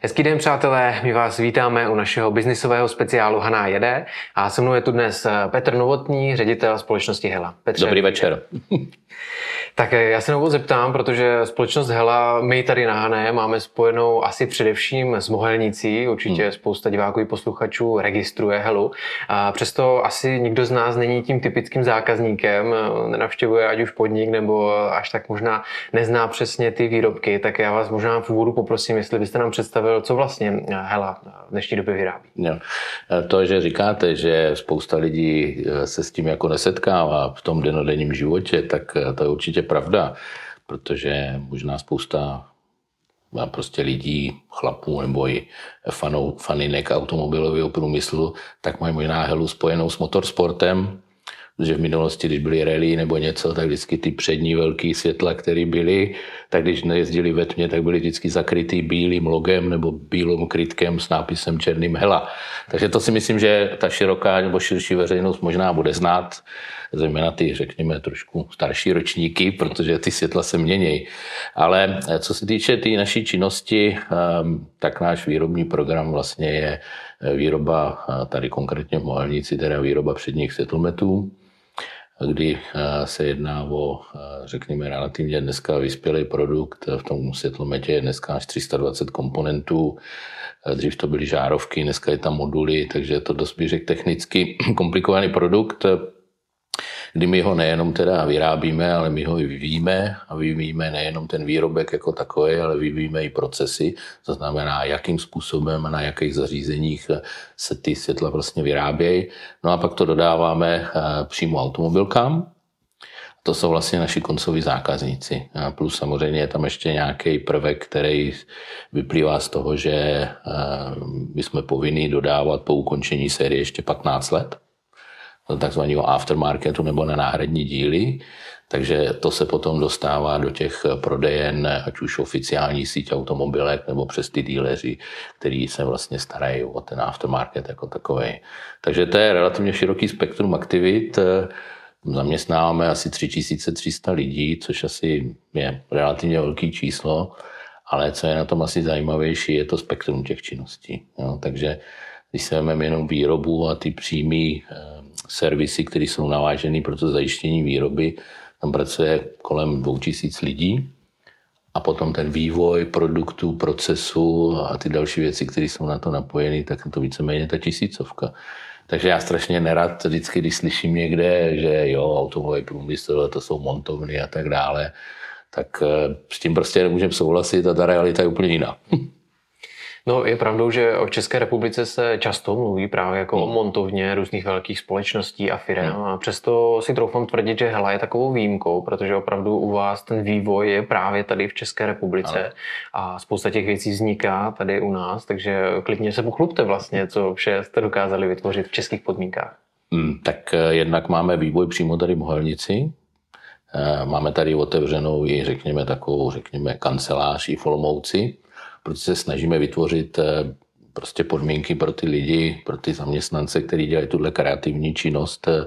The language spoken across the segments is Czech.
Hezký den, přátelé, my vás vítáme u našeho biznisového speciálu Haná jede a se mnou je tu dnes Petr Novotný, ředitel společnosti Hela. Petře, Dobrý večer. Tak eh, já se na zeptám, protože společnost Hela, my tady na Hané máme spojenou asi především s Mohelnicí, určitě hmm. spousta diváků i posluchačů registruje Helu. A přesto asi nikdo z nás není tím typickým zákazníkem, eh, nenavštěvuje ať už podnik nebo až tak možná nezná přesně ty výrobky, tak já vás možná v úvodu poprosím, jestli byste nám představil, co vlastně Hela v dnešní době vyrábí. Jo. Eh, to, že říkáte, že spousta lidí se s tím jako nesetkává v tom denodenním životě, tak to je určitě pravda, protože možná spousta prostě lidí, chlapů nebo i fanou, faninek automobilového průmyslu, tak mají možná helu spojenou s motorsportem, že v minulosti, když byly rally nebo něco, tak vždycky ty přední velký světla, které byly, tak když nejezdili ve tmě, tak byly vždycky zakrytý bílým logem nebo bílým krytkem s nápisem černým hela. Takže to si myslím, že ta široká nebo širší veřejnost možná bude znát, zejména ty, řekněme, trošku starší ročníky, protože ty světla se mění. Ale co se týče té tý naší činnosti, ehm, tak náš výrobní program vlastně je výroba, tady konkrétně v Mohelnici, teda výroba předních světlometů, kdy eh, se jedná o, eh, řekněme, relativně dneska vyspělý produkt. V tom světlometě je dneska až 320 komponentů. Eh, dřív to byly žárovky, dneska je tam moduly, takže je to dost bych řekl technicky komplikovaný produkt kdy my ho nejenom teda vyrábíme, ale my ho i vyvíjíme a vyvíjíme nejenom ten výrobek jako takový, ale vyvíjíme i procesy, to znamená, jakým způsobem a na jakých zařízeních se ty světla vlastně vyrábějí. No a pak to dodáváme eh, přímo automobilkám, to jsou vlastně naši koncoví zákazníci. A plus samozřejmě je tam ještě nějaký prvek, který vyplývá z toho, že eh, my jsme povinni dodávat po ukončení série ještě 15 let takzvaného aftermarketu nebo na náhradní díly. Takže to se potom dostává do těch prodejen, ať už oficiální síť automobilek nebo přes ty díleři, který se vlastně starají o ten aftermarket jako takový. Takže to je relativně široký spektrum aktivit. Zaměstnáváme asi 3300 lidí, což asi je relativně velký číslo, ale co je na tom asi zajímavější, je to spektrum těch činností. Jo, takže když se vezmeme jenom výrobu a ty přímý servisy, které jsou navážené pro to zajištění výroby. Tam pracuje kolem 2000 lidí a potom ten vývoj produktu, procesu a ty další věci, které jsou na to napojeny, tak to víceméně ta tisícovka. Takže já strašně nerad vždycky, když slyším někde, že jo, automobilový průmysl, to jsou montovny a tak dále, tak eh, s tím prostě nemůžeme souhlasit a ta realita je úplně jiná. No, je pravdou, že o České republice se často mluví právě jako hmm. o montovně různých velkých společností a firm. Hmm. A přesto si troufám tvrdit, že Hela je takovou výjimkou, protože opravdu u vás ten vývoj je právě tady v České republice hmm. a spousta těch věcí vzniká tady u nás, takže klidně se pochlupte vlastně, co vše jste dokázali vytvořit v českých podmínkách. Hmm, tak eh, jednak máme vývoj přímo tady v Mohelnici, eh, Máme tady otevřenou i, řekněme, takovou, řekněme, kancelář i v Olomouci, protože se snažíme vytvořit eh, prostě podmínky pro ty lidi, pro ty zaměstnance, kteří dělají tuhle kreativní činnost, eh,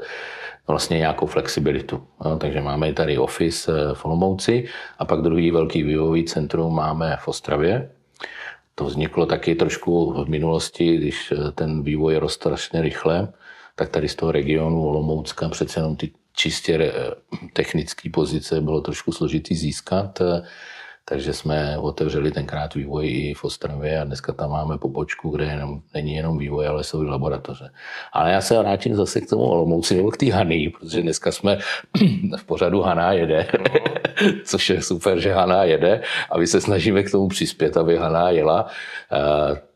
vlastně nějakou flexibilitu. No, takže máme tady office eh, v Olomouci a pak druhý velký vývojový centrum máme v Ostravě. To vzniklo taky trošku v minulosti, když ten vývoj rostl strašně rychle, tak tady z toho regionu Olomoucka přece jenom ty čistě technické pozice bylo trošku složitý získat. Takže jsme otevřeli tenkrát vývoj i v Ostravě a dneska tam máme pobočku, kde jenom, není jenom vývoj, ale jsou i laboratoře. Ale já se vrátím zase k tomu Olomouci nebo k té Hany, protože dneska jsme v pořadu Hana jede, což je super, že Hana jede a my se snažíme k tomu přispět, aby Hana jela.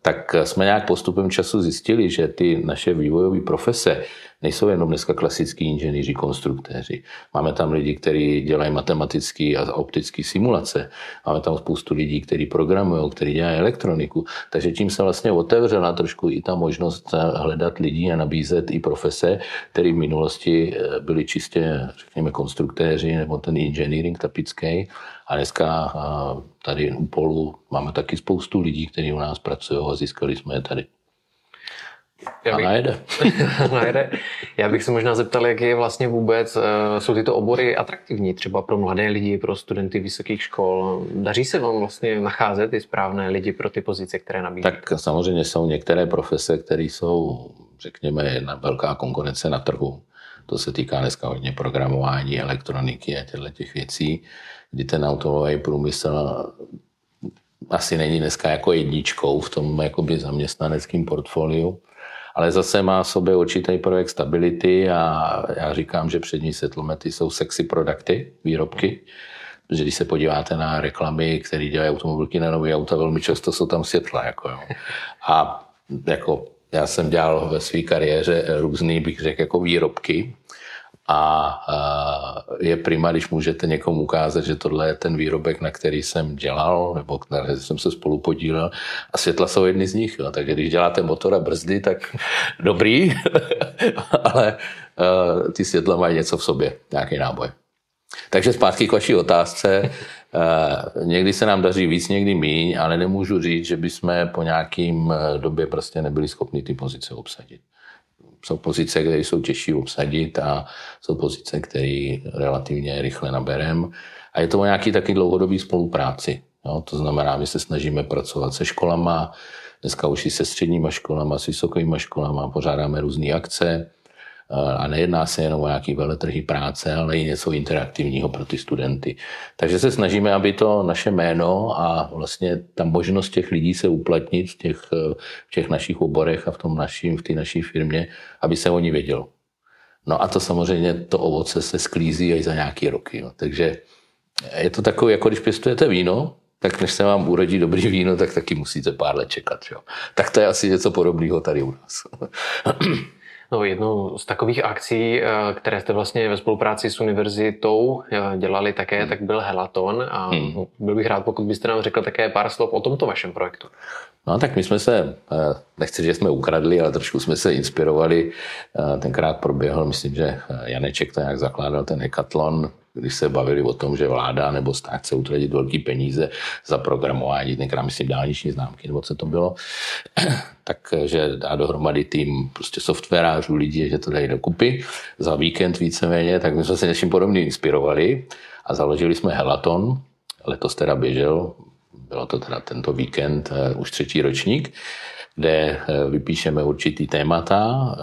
Tak jsme nějak postupem času zjistili, že ty naše vývojové profese, nejsou jenom dneska klasický inženýři, konstruktéři. Máme tam lidi, kteří dělají matematické a optické simulace. Máme tam spoustu lidí, kteří programují, kteří dělají elektroniku. Takže tím se vlastně otevřela trošku i ta možnost hledat lidí a nabízet i profese, které v minulosti eh, byly čistě, řekněme, konstruktéři nebo ten engineering typický. A dneska eh, tady u Polu máme taky spoustu lidí, kteří u nás pracují a získali jsme je tady. Já bych, a najede. najede. Já bych se možná zeptal, jak je vlastně vůbec, eh, jsou tyto obory atraktivní třeba pro mladé lidi, pro studenty vysokých škol. Daří se vám vlastně nacházet ty správné lidi pro ty pozice, které nabízí? Tak samozřejmě jsou některé profese, které jsou, řekněme, jedna velká konkurence na trhu. To se týká dneska hodně programování, elektroniky a těchto těch věcí, kdy ten automobilový průmysl asi není dneska jako jedničkou v tom jakoby zaměstnaneckém portfoliu, ale zase má v sobě určitý projekt stability a já říkám, že přední settlemety jsou sexy produkty, výrobky, protože když se podíváte na reklamy, které dělají automobilky na nové auta, velmi často jsou tam světla. Jako jo. A jako já jsem dělal ve své kariéře různý, bych řekl, jako výrobky, a je prima, když můžete někomu ukázat, že tohle je ten výrobek, na který jsem dělal, nebo na který jsem se spolu podílel. A světla jsou jedny z nich. Jo. Takže když děláte motor a brzdy, tak dobrý, ale ty světla mají něco v sobě, nějaký náboj. Takže zpátky k vaší otázce. Někdy se nám daří víc, někdy míň, ale nemůžu říct, že bychom po nějakým době prostě nebyli schopni ty pozice obsadit jsou pozice, které jsou těžší obsadit a jsou pozice, které relativně rychle naberem. A je to o nějaký taky dlouhodobý spolupráci. Jo? To znamená, my se snažíme pracovat se školama, dneska už i se středníma školama, s vysokými školama, pořádáme různé akce, a nejedná se jenom o nějaký veletrhy práce, ale i něco interaktivního pro ty studenty. Takže se snažíme, aby to naše jméno a vlastně ta možnost těch lidí se uplatnit v těch, v těch našich oborech a v tom naším, v té naší firmě, aby se o ní vědělo. No a to samozřejmě, to ovoce se sklízí až za nějaký roky. Jo. Takže je to takové, jako když pěstujete víno, tak než se vám urodí dobrý víno, tak taky musíte pár let čekat. Jo. Tak to je asi něco podobného tady u nás. No, jednou z takových akcí, eh, které jste vlastně ve spolupráci s univerzitou eh, dělali také, hmm. tak byl Helaton a hmm. byl bych rád, pokud byste nám řekl také pár slov o tomto vašem projektu. No tak my jsme se, eh, nechci, že jsme ukradli, ale trošku jsme se inspirovali. Tenkrát proběhl, myslím, že Janeček to nějak zakládal ten hekatlon, když se bavili o tom, že vláda nebo stát chce utratit velké peníze za programování, tenkrát myslím dálniční známky, nebo co to bylo, takže dá dohromady tým prostě softwarářů, lidí, že to dají dokupy. Za víkend víceméně, tak my jsme se něčím podobným inspirovali a založili jsme Helaton, letos teda běžel, bylo to teda tento víkend, eh, už třetí ročník, kde eh, vypíšeme určitý témata,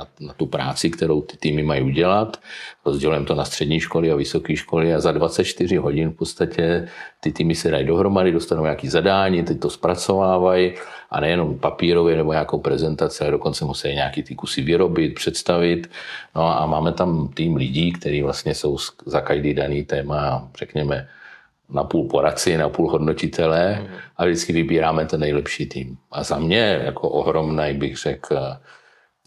na, na tu práci, kterou ty týmy mají udělat. Rozdělujeme to na střední školy a vysoké školy a za 24 hodin v podstatě ty týmy se dají dohromady, dostanou nějaké zadání, teď to zpracovávají a nejenom papírově nebo nějakou prezentaci, ale dokonce musí nějaký ty kusy vyrobit, představit. No a máme tam tým lidí, kteří vlastně jsou za každý daný téma, řekněme, na půl poradci, na půl hodnotitelé mhm. a vždycky vybíráme ten nejlepší tým. A za mě jako ohromný bych řekl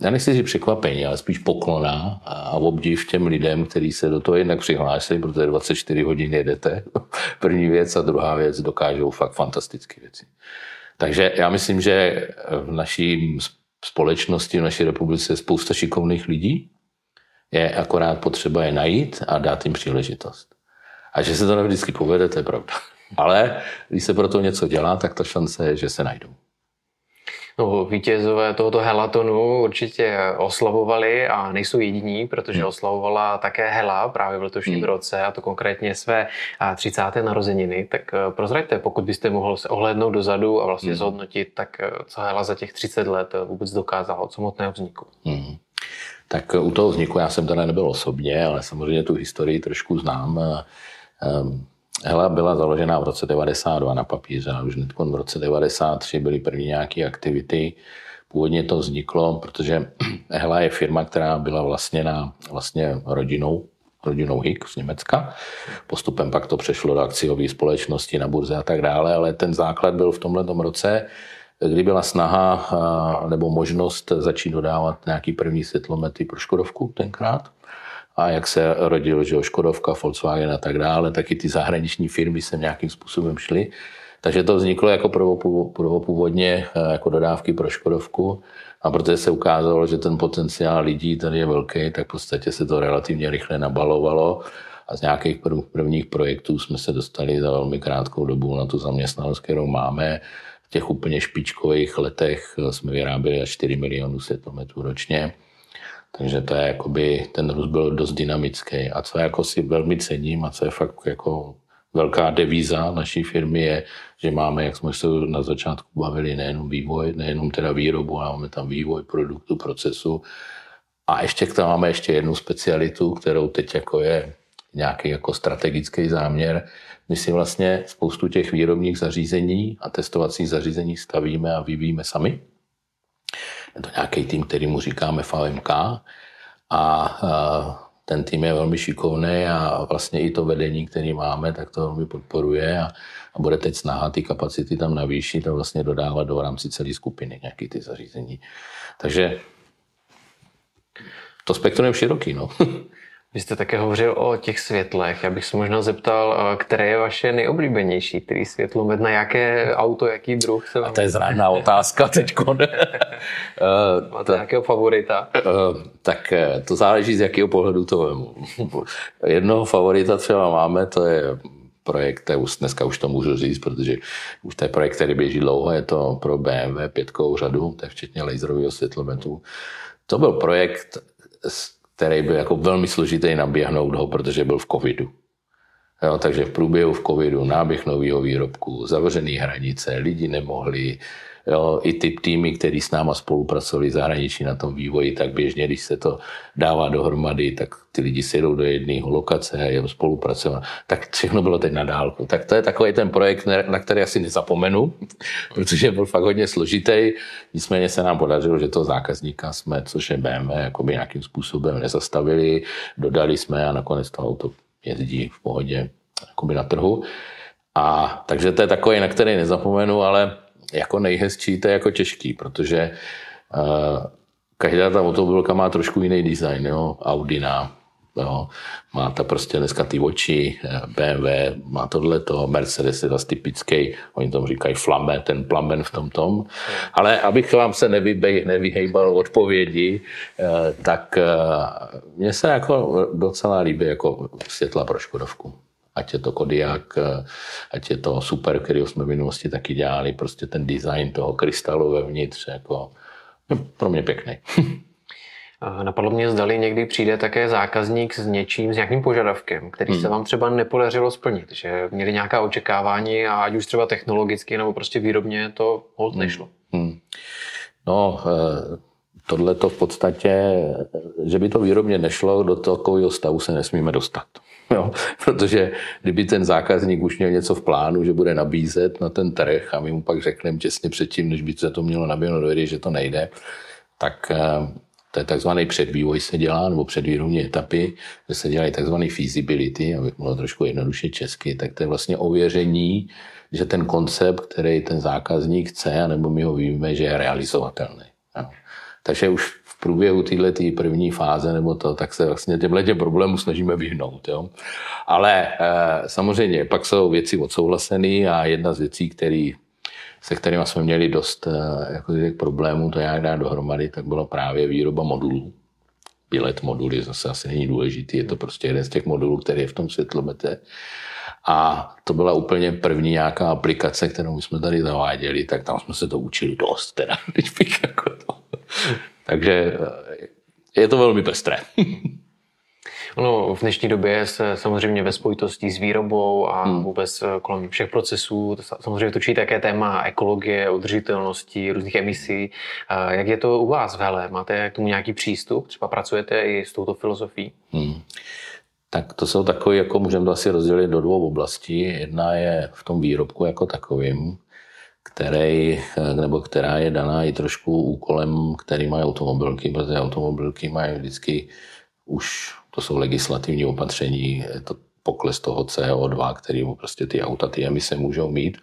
já nechci říct překvapení, ale spíš poklona a obdiv těm lidem, kteří se do toho jednak přihlásili, protože 24 hodin jedete. První věc a druhá věc dokážou fakt fantastické věci. Takže já myslím, že v naší společnosti, v naší republice je spousta šikovných lidí. Je akorát potřeba je najít a dát jim příležitost. A že se to nevždycky povede, to je pravda. Ale když se pro to něco dělá, tak ta šance je, že se najdou. No, vítězové tohoto helatonu určitě oslavovali a nejsou jediní, protože hmm. oslavovala také Hela právě v letošním hmm. roce a to konkrétně své 30. narozeniny. Tak eh, prozraďte, pokud byste mohl se ohlédnout dozadu a vlastně hmm. zhodnotit, tak eh, co Hela za těch 30 let eh, vůbec dokázala od samotného vzniku. Hmm. Tak u toho vzniku já jsem teda nebyl osobně, ale samozřejmě tu historii trošku znám. Hela byla založena v roce 92 na papíře a už v roce 93 byly první nějaké aktivity. Původně to vzniklo, protože Hela je firma, která byla vlastněna vlastně rodinou, rodinou Hick z Německa. Postupem pak to přešlo do akciové společnosti na burze a tak dále, ale ten základ byl v tomhle roce, kdy byla snaha nebo možnost začít dodávat nějaký první světlomety pro Škodovku tenkrát? A jak se rodil, že Škodovka, Volkswagen a tak dále, taky ty zahraniční firmy se nějakým způsobem šly. Takže to vzniklo jako prvopůvodně eh, jako dodávky pro Škodovku. A protože se ukázalo, že ten potenciál lidí tady je velký, tak v podstatě se to relativně rychle nabalovalo. A z nějakých prvních projektů jsme se dostali za velmi krátkou dobu na tu zaměstnanost, kterou máme těch úplně špičkových letech jsme vyráběli až 4 milionů světlometrů ročně. Takže to je jakoby, ten růst byl dost dynamický. A co jako si velmi cením a co je fakt jako velká devíza naší firmy je, že máme, jak jsme se na začátku bavili, nejenom vývoj, nejenom teda výrobu, ale máme tam vývoj produktu, procesu. A ještě tam máme ještě jednu specialitu, kterou teď jako je nějaký jako strategický záměr. My si vlastně spoustu těch výrobních zařízení a testovacích zařízení stavíme a vyvíjíme sami. Je to nějaký tým, který mu říkáme VMK a ten tým je velmi šikovný a vlastně i to vedení, který máme, tak to velmi podporuje a, a bude teď snaha ty kapacity tam navýšit a vlastně dodávat do rámci celé skupiny nějaký ty zařízení. Takže to spektrum je široký. No. Vy jste také hovořil o těch světlech. Já bych se možná zeptal, které je vaše nejoblíbenější, který světlomet, na jaké auto, jaký druh se vám... A to je zrádná otázka teď. Máte nějakého favorita? Eh, tak eh, to záleží, z jakého pohledu to vemu. Jednoho favorita třeba máme, to je projekt, už dneska už to můžu říct, protože už to je projekt, který běží dlouho, je to pro BMW pětkou řadu, to je včetně laserového světlometu. To byl projekt, který byl jako velmi složitý naběhnout ho, protože byl v covidu. Jo, takže v průběhu v covidu náběh nového výrobku, zavřené hranice, lidi nemohli, Jo, I ty týmy, který s náma spolupracovali zahraničí na tom vývoji, tak běžně, když se to dává dohromady, tak ty lidi si jdou do jedného lokace a jdou spolupracovat. Tak všechno bylo teď na dálku. Tak to je takový ten projekt, na který asi nezapomenu, protože byl fakt hodně složitý. Nicméně se nám podařilo, že toho zákazníka jsme, což je BMW, jakoby nějakým způsobem nezastavili, dodali jsme a nakonec to auto jezdí v pohodě jakoby na trhu. A takže to je takový, na který nezapomenu, ale jako nejhezčí, to je jako těžký, protože uh, každá ta automobilka má trošku jiný design, jo? Audina, jo? má ta prostě dneska ty oči, eh, BMW, má tohleto, Mercedes je zase typický, oni tomu říkají flame, ten plamen v tom tom. Ale abych vám se nevybej, nevyhejbal odpovědi, uh, tak mně se jako docela líbí jako světla pro Škodovku ať je to Kodiak, ať je to Super, který jsme v minulosti taky dělali, prostě ten design toho krystalu vevnitř, jako, je pro mě pěkný. Napadlo mě, zdali někdy přijde také zákazník s něčím, s nějakým požadavkem, který hmm. se vám třeba nepodařilo splnit, že měli nějaká očekávání a ať už třeba technologicky nebo prostě výrobně to hold hmm. nešlo. Hmm. No, eh, tohle to v podstatě, že by to výrobně nešlo, do takového stavu se nesmíme dostat. Jo, protože kdyby ten zákazník už měl něco v plánu, že bude nabízet na ten trh a my mu pak řekneme těsně předtím, než by se to mělo nabídnout dojde, že to nejde, tak eh, to je takzvaný předvývoj se dělá, nebo předvýrobní etapy, kde se dělají takzvaný feasibility, abych mluvil trošku jednoduše česky, tak to je vlastně ověření, že ten koncept, který ten zákazník chce, nebo my ho víme, že je realizovatelný. Jo. Takže už průběhu této první fáze nebo to, tak se vlastně těmhle těm problémům snažíme vyhnout. Jo? Ale e, samozřejmě pak jsou věci odsouhlasené a jedna z věcí, který, se kterými jsme měli dost e, jako problémů to nějak dát dohromady, tak byla právě výroba modulů. Bilet moduly zase asi není důležitý, je to prostě jeden z těch modulů, který je v tom světlomete. A to byla úplně první nějaká aplikace, kterou jsme tady zaváděli, tak tam jsme se to učili dost, teda, když bych jako to. Takže eh, je to velmi pestré. Ono v dnešní době se samozřejmě ve spojitosti s výrobou a hmm. vůbec eh, kolem všech procesů samozřejmě točí také téma ekologie, udržitelnosti, různých emisí. Eh, jak je to u vás v Hele? Máte k tomu nějaký přístup? Třeba pracujete i s touto filozofií? Hmm. Tak to jsou takové, jako můžeme to asi rozdělit do dvou oblastí. Jedna je v tom výrobku jako takovým, který, nebo která je daná i trošku úkolem, který mají automobilky, protože automobilky mají vždycky už, to jsou legislativní opatření, to pokles toho CO2, který prostě ty auta, ty emise můžou mít.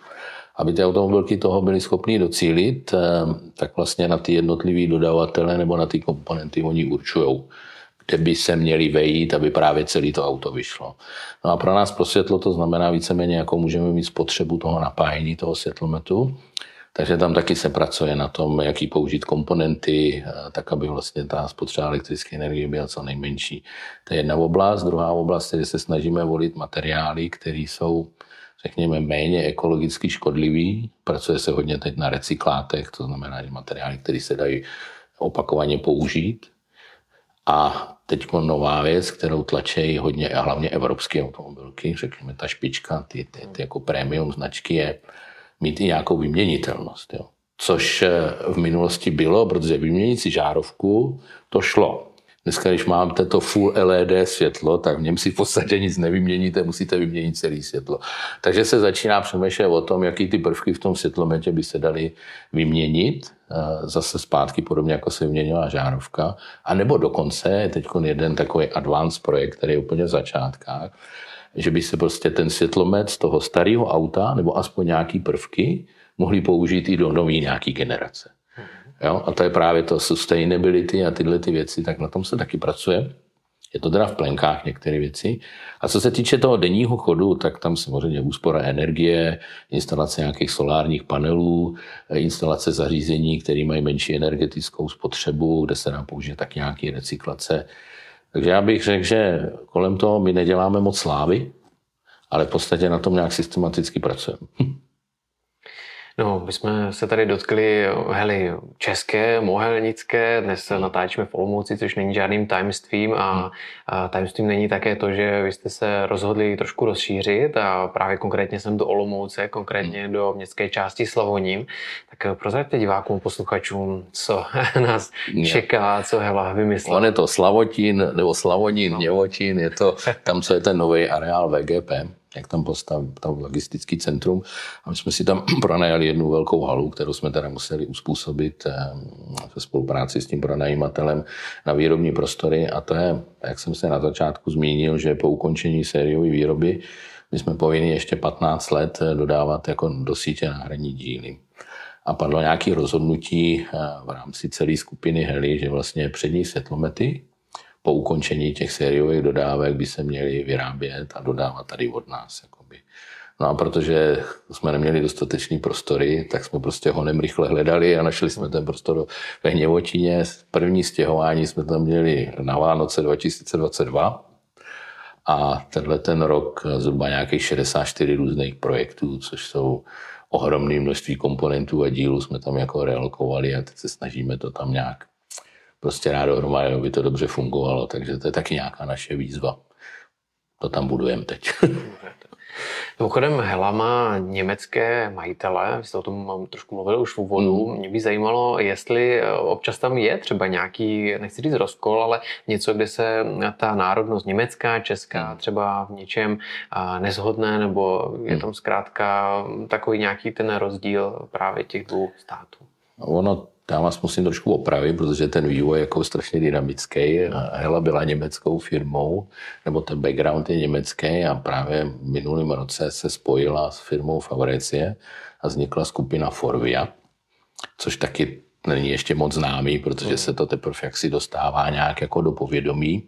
Aby ty automobilky toho byly schopny docílit, eh, tak vlastně na ty jednotlivý dodavatele nebo na ty komponenty oni určují kde by se měli vejít, aby právě celé to auto vyšlo. No a pro nás pro světlo to znamená víceméně, jako můžeme mít spotřebu toho napájení toho světlometu. Takže tam taky se pracuje na tom, jaký použít komponenty, tak aby vlastně ta spotřeba elektrické energie byla co nejmenší. To je jedna oblast. Druhá oblast, kde se snažíme volit materiály, které jsou řekněme, méně ekologicky škodlivý. Pracuje se hodně teď na recyklátech, to znamená, že materiály, které se dají opakovaně použít. A teď nová věc, kterou tlačí hodně, a hlavně evropské automobilky, řekněme ta špička, ty, ty, ty jako premium značky je mít i nějakou vyměnitelnost. Jo. Což eh, v minulosti bylo, protože vyměnit si žárovku, to šlo. Dneska, když máte to full LED světlo, tak v něm si v podstatě nic nevyměníte, musíte vyměnit celé světlo. Takže se začíná přemýšlet o tom, jaký ty prvky v tom světlometě by se daly vyměnit, zase zpátky, podobně jako se vyměnila žárovka. A nebo dokonce je teď jeden takový advanced projekt, který je úplně v začátkách, že by se prostě ten světlomet z toho starého auta, nebo aspoň nějaký prvky, mohli použít i do nové nějaký generace. Jo? A to je právě to sustainability a tyhle ty věci, tak na tom se taky pracuje. Je to teda v plenkách některé věci. A co se týče toho denního chodu, tak tam samozřejmě úspora energie, instalace nějakých solárních panelů, instalace zařízení, které mají menší energetickou spotřebu, kde se nám použije tak nějaký recyklace. Takže já bych řekl, že kolem toho my neděláme moc slávy, ale v podstatě na tom nějak systematicky pracujeme. No, my jsme se tady dotkli hely české, mohelnické, dnes natáčíme v Olomouci, což není žádným tajemstvím a, a tajemstvím není také to, že vy jste se rozhodli trošku rozšířit a právě konkrétně jsem do Olomouce, konkrétně do městské části Slavoním. Tak prozraďte divákům, posluchačům, co nás čeká, co Hela vymyslela. On je to Slavotín, nebo Slavonín, no. Něvotín, je to tam, co je ten nový areál VGP jak tam postavil tam logistický centrum. A my jsme si tam pronajali jednu velkou halu, kterou jsme teda museli uspůsobit eh, ve spolupráci s tím pronajímatelem na výrobní prostory. A to je, jak jsem se na začátku zmínil, že po ukončení sériové výroby my jsme povinni ještě 15 let eh, dodávat jako do sítě náhradní díly. A padlo nějaké rozhodnutí eh, v rámci celé skupiny Heli, že vlastně přední světlomety, po ukončení těch sériových dodávek by se měly vyrábět a dodávat tady od nás. Jakoby. No a protože jsme neměli dostatečný prostory, tak jsme prostě honem rychle hledali a našli jsme ten prostor ve Hněvočině. První stěhování jsme tam měli na Vánoce 2022 a tenhle ten rok zhruba nějakých 64 různých projektů, což jsou ohromné množství komponentů a dílů jsme tam jako realokovali a teď se snažíme to tam nějak prostě rád dohromady, aby to dobře fungovalo, takže to je taky nějaká naše výzva. To tam budujeme teď. Mimochodem, Hela má německé majitele, vy jste o tom mám trošku mluvil už v úvodu. Mm. Mě by zajímalo, jestli eh, občas tam je třeba nějaký, nechci říct rozkol, ale něco, kde se ta národnost německá, česká hmm. třeba v něčem nezhodne, nebo je hmm. tam zkrátka takový nějaký ten rozdíl právě těch dvou států. Ono já vás musím trošku opravit, protože ten vývoj je jako strašně dynamický. Hela byla německou firmou, nebo ten background je německý a právě v minulém roce se spojila s firmou Fabricie a vznikla skupina Forvia, což taky není ještě moc známý, protože se to teprve jaksi dostává nějak jako do povědomí,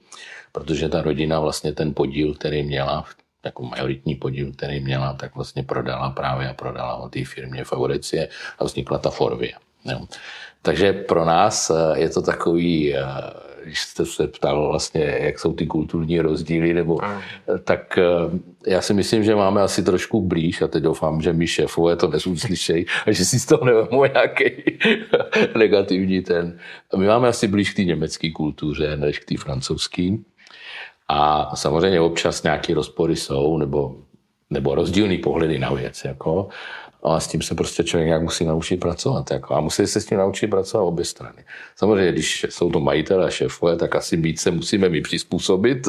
protože ta rodina vlastně ten podíl, který měla, jako majoritní podíl, který měla, tak vlastně prodala právě a prodala o té firmě Favoricie a vznikla ta Forvia. Jo. Takže pro nás eh, je to takový, eh, když jste se ptal vlastně, jak jsou ty kulturní rozdíly, nebo, eh, tak já si myslím, že máme asi trošku blíž a teď doufám, že mi šéfové to neslyšejí a že si z toho nevemu nějaký negativní ten. My máme asi blíž k té německé kultuře, než k té francouzské. A samozřejmě občas nějaké rozpory jsou, nebo, nebo rozdílné pohledy na věc. Jako. A s tím se prostě člověk nějak musí naučit pracovat. Jako. A musí se s tím naučit pracovat obě strany. Samozřejmě, když jsou to majitelé a šéfové, tak asi víc se musíme mi přizpůsobit,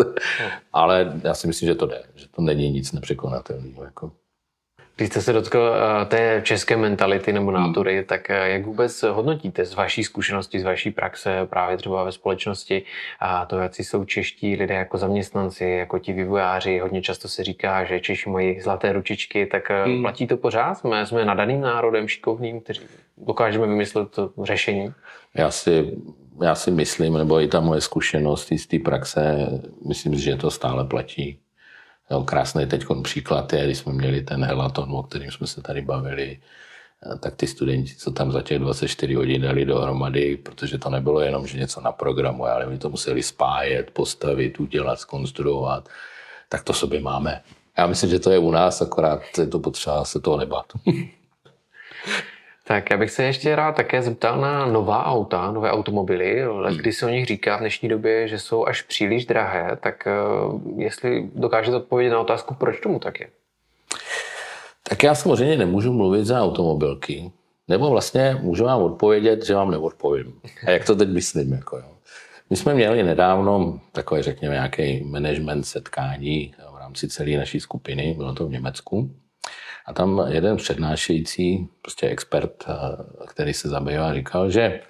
ale já si myslím, že to jde, že to není nic nepřekonatelného. Jako. Když jste se dotkl eh, té české mentality nebo hmm. nátury, hmm. tak eh, jak vůbec hodnotíte z vaší zkušenosti, z vaší praxe právě třeba ve společnosti a to, jak jsou čeští lidé jako zaměstnanci, jako ti vývojáři, hodně často se říká, že Češi mají zlaté ručičky, tak eh, hmm. platí to pořád? Jsme, jsme nadaným národem, šikovným, kteří dokážeme vymyslet to řešení? Já si, já si myslím, nebo i ta moje zkušenost z té praxe, myslím, že to stále platí. Jo, krásný teď příklad je, když jsme měli ten helaton, o kterým jsme se tady bavili, eh, tak ty studenti, co tam za těch 24 hodin dali dohromady, protože to nebylo jenom, že něco na programu, ale my to museli spájet, postavit, udělat, skonstruovat, tak to sobě máme. Já myslím, že to je u nás, akorát je to potřeba se toho nebát. Tak já bych se ještě rád také zeptal na nová auta, nové automobily. Hmm. Když se o nich říká v dnešní době, že jsou až příliš drahé, tak uh, jestli dokážete odpovědět na otázku, proč tomu tak je? Tak já samozřejmě nemůžu mluvit za automobilky, nebo vlastně můžu vám odpovědět, že vám neodpovím. A jak to teď myslím? Jako jo. My jsme měli nedávno takové, řekněme, nějaké management setkání v rámci celé naší skupiny, bylo to v Německu. A tam jeden přednášející, prostě expert, eh, který se zabývá, říkal, že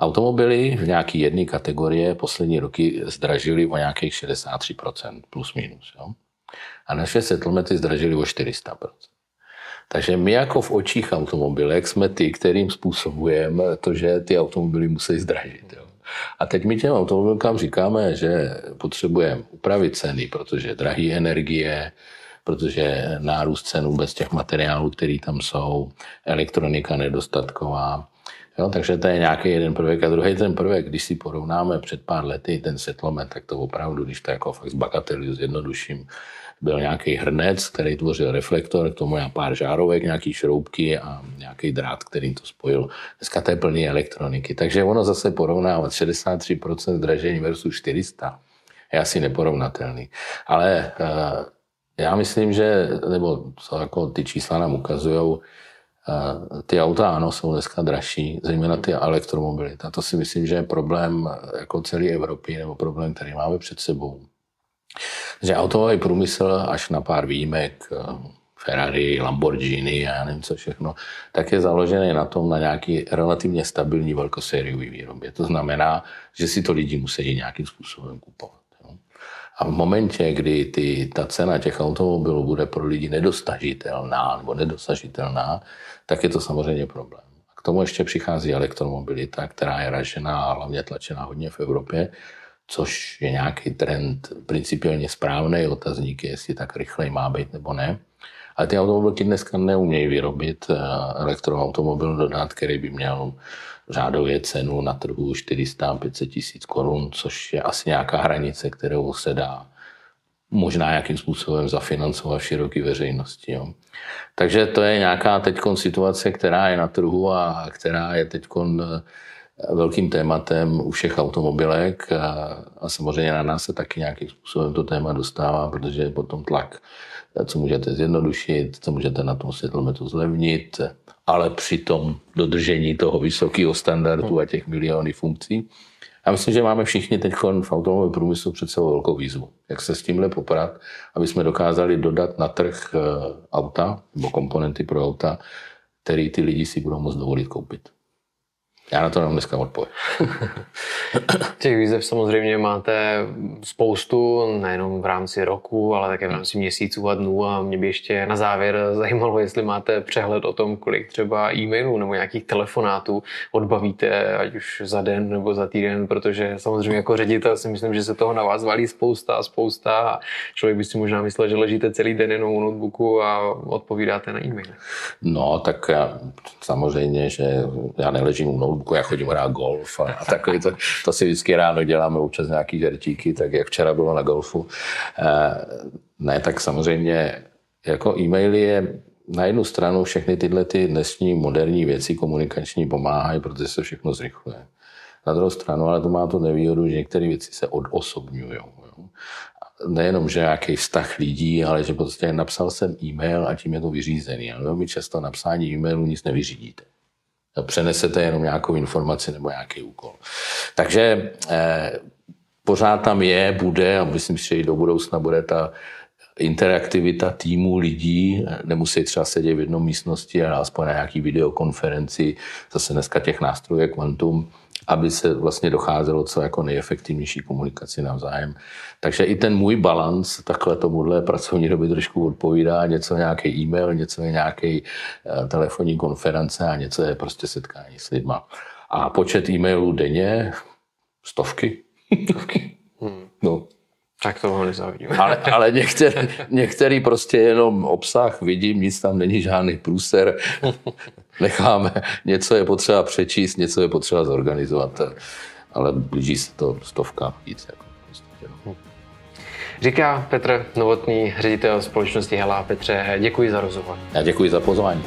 automobily v nějaké jedné kategorie poslední roky zdražily o nějakých 63% plus minus. Jo? A naše settlemety zdražily o 400%. Takže my jako v očích automobilek jsme ty, kterým způsobujeme to, že ty automobily musí zdražit. Jo. A teď my těm automobilkám říkáme, že potřebujeme upravit ceny, protože drahé energie, protože nárůst cen vůbec těch materiálů, které tam jsou, elektronika nedostatková. Jo, takže to je nějaký jeden prvek. A druhý ten prvek, když si porovnáme před pár lety ten settlement, tak to opravdu, když to jako fakt zbagatelizu, zjednoduším, byl nějaký hrnec, který tvořil reflektor, k tomu já pár žárovek, nějaký šroubky a nějaký drát, který to spojil. Dneska to je plný elektroniky. Takže ono zase porovnávat 63% zdražení versus 400 je asi neporovnatelný. Ale uh, já myslím, že, nebo co jako ty čísla nám ukazují, uh, ty auta ano, jsou dneska dražší, zejména ty elektromobily. A to si myslím, že je problém jako celé Evropy, nebo problém, který máme před sebou že automobilový průmysl až na pár výjimek, eh, Ferrari, Lamborghini a já nevím co všechno, tak je založený na tom na nějaký relativně stabilní velkosériový výrobě. To znamená, že si to lidi musí nějakým způsobem kupovat. A v momentě, kdy ty, ta cena těch automobilů bude pro lidi nedostažitelná nebo nedosažitelná, tak je to samozřejmě problém. A k tomu ještě přichází elektromobilita, která je ražená a hlavně tlačená hodně v Evropě, což je nějaký trend principiálně správný, otazník je, jestli tak rychle má být nebo ne. Ale ty automobilky dneska neumějí vyrobit eh, elektroautomobil dodat, který by měl řádově cenu na trhu 400-500 tisíc korun, což je asi nějaká hranice, kterou se dá možná nějakým způsobem zafinancovat v široké veřejnosti. Jo. Takže to je nějaká teď situace, která je na trhu a která je teď velkým tématem u všech automobilek a, a samozřejmě na nás se taky nějakým způsobem to téma dostává, protože je potom tlak, co můžete zjednodušit, co můžete na tom světlometu zlevnit, ale při tom dodržení toho vysokého standardu a těch milionů funkcí. Já myslím, že máme všichni teď v automobilovém průmyslu před sebou velkou výzvu. Jak se s tímhle poprat, aby jsme dokázali dodat na trh eh, auta nebo komponenty pro auta, který ty lidi si budou moct dovolit koupit. Já na to nemám dneska odpověď. Těch výzev samozřejmě máte spoustu, nejenom v rámci roku, ale také v rámci měsíců a dnů a mě by ještě na závěr zajímalo, jestli máte přehled o tom, kolik třeba e-mailů nebo nějakých telefonátů odbavíte, ať už za den nebo za týden, protože samozřejmě jako ředitel si myslím, že se toho na vás valí spousta a spousta a člověk by si možná myslel, že ležíte celý den jenom u notebooku a odpovídáte na e-mail. No, tak já, samozřejmě, že já neležím u notebooku, kluku, já chodím hrát golf a, a takový to, to si vždycky ráno děláme občas nějaký žertíky, tak jak včera bylo na golfu. E, ne, tak samozřejmě jako e-maily je na jednu stranu všechny tyhle ty dnešní moderní věci komunikační pomáhají, protože se všechno zrychluje. Na druhou stranu, ale to má tu nevýhodu, že některé věci se odosobňují. Nejenom, že nějaký vztah lidí, ale že prostě napsal jsem e-mail a tím je to vyřízený. Ale velmi často napsání e-mailu nic nevyřídíte přenesete jenom nějakou informaci nebo nějaký úkol. Takže eh, pořád tam je, bude a myslím si, že i do budoucna bude ta interaktivita týmu lidí, nemusí třeba sedět v jednom místnosti, ale aspoň na nějaký videokonferenci, zase dneska těch nástrojů je kvantum, aby se vlastně docházelo co jako nejefektivnější komunikaci navzájem. Takže i ten můj balans takhle tomuhle pracovní doby trošku odpovídá. Něco nějaký e-mail, něco je nějaký eh, telefonní konference a něco je prostě setkání s lidma. A počet e-mailů denně stovky. Stovky. Hmm. No. Tak to ho nezávidím. ale, ale některý, některý prostě jenom obsah vidím, nic tam není žádný průser. Necháme, něco je potřeba přečíst, něco je potřeba zorganizovat, ale blíží se to stovka víc. Jako, prostě, no. Říká Petr Novotný, ředitel společnosti Hela. Petře, děkuji za rozhovor. Já děkuji za pozvání.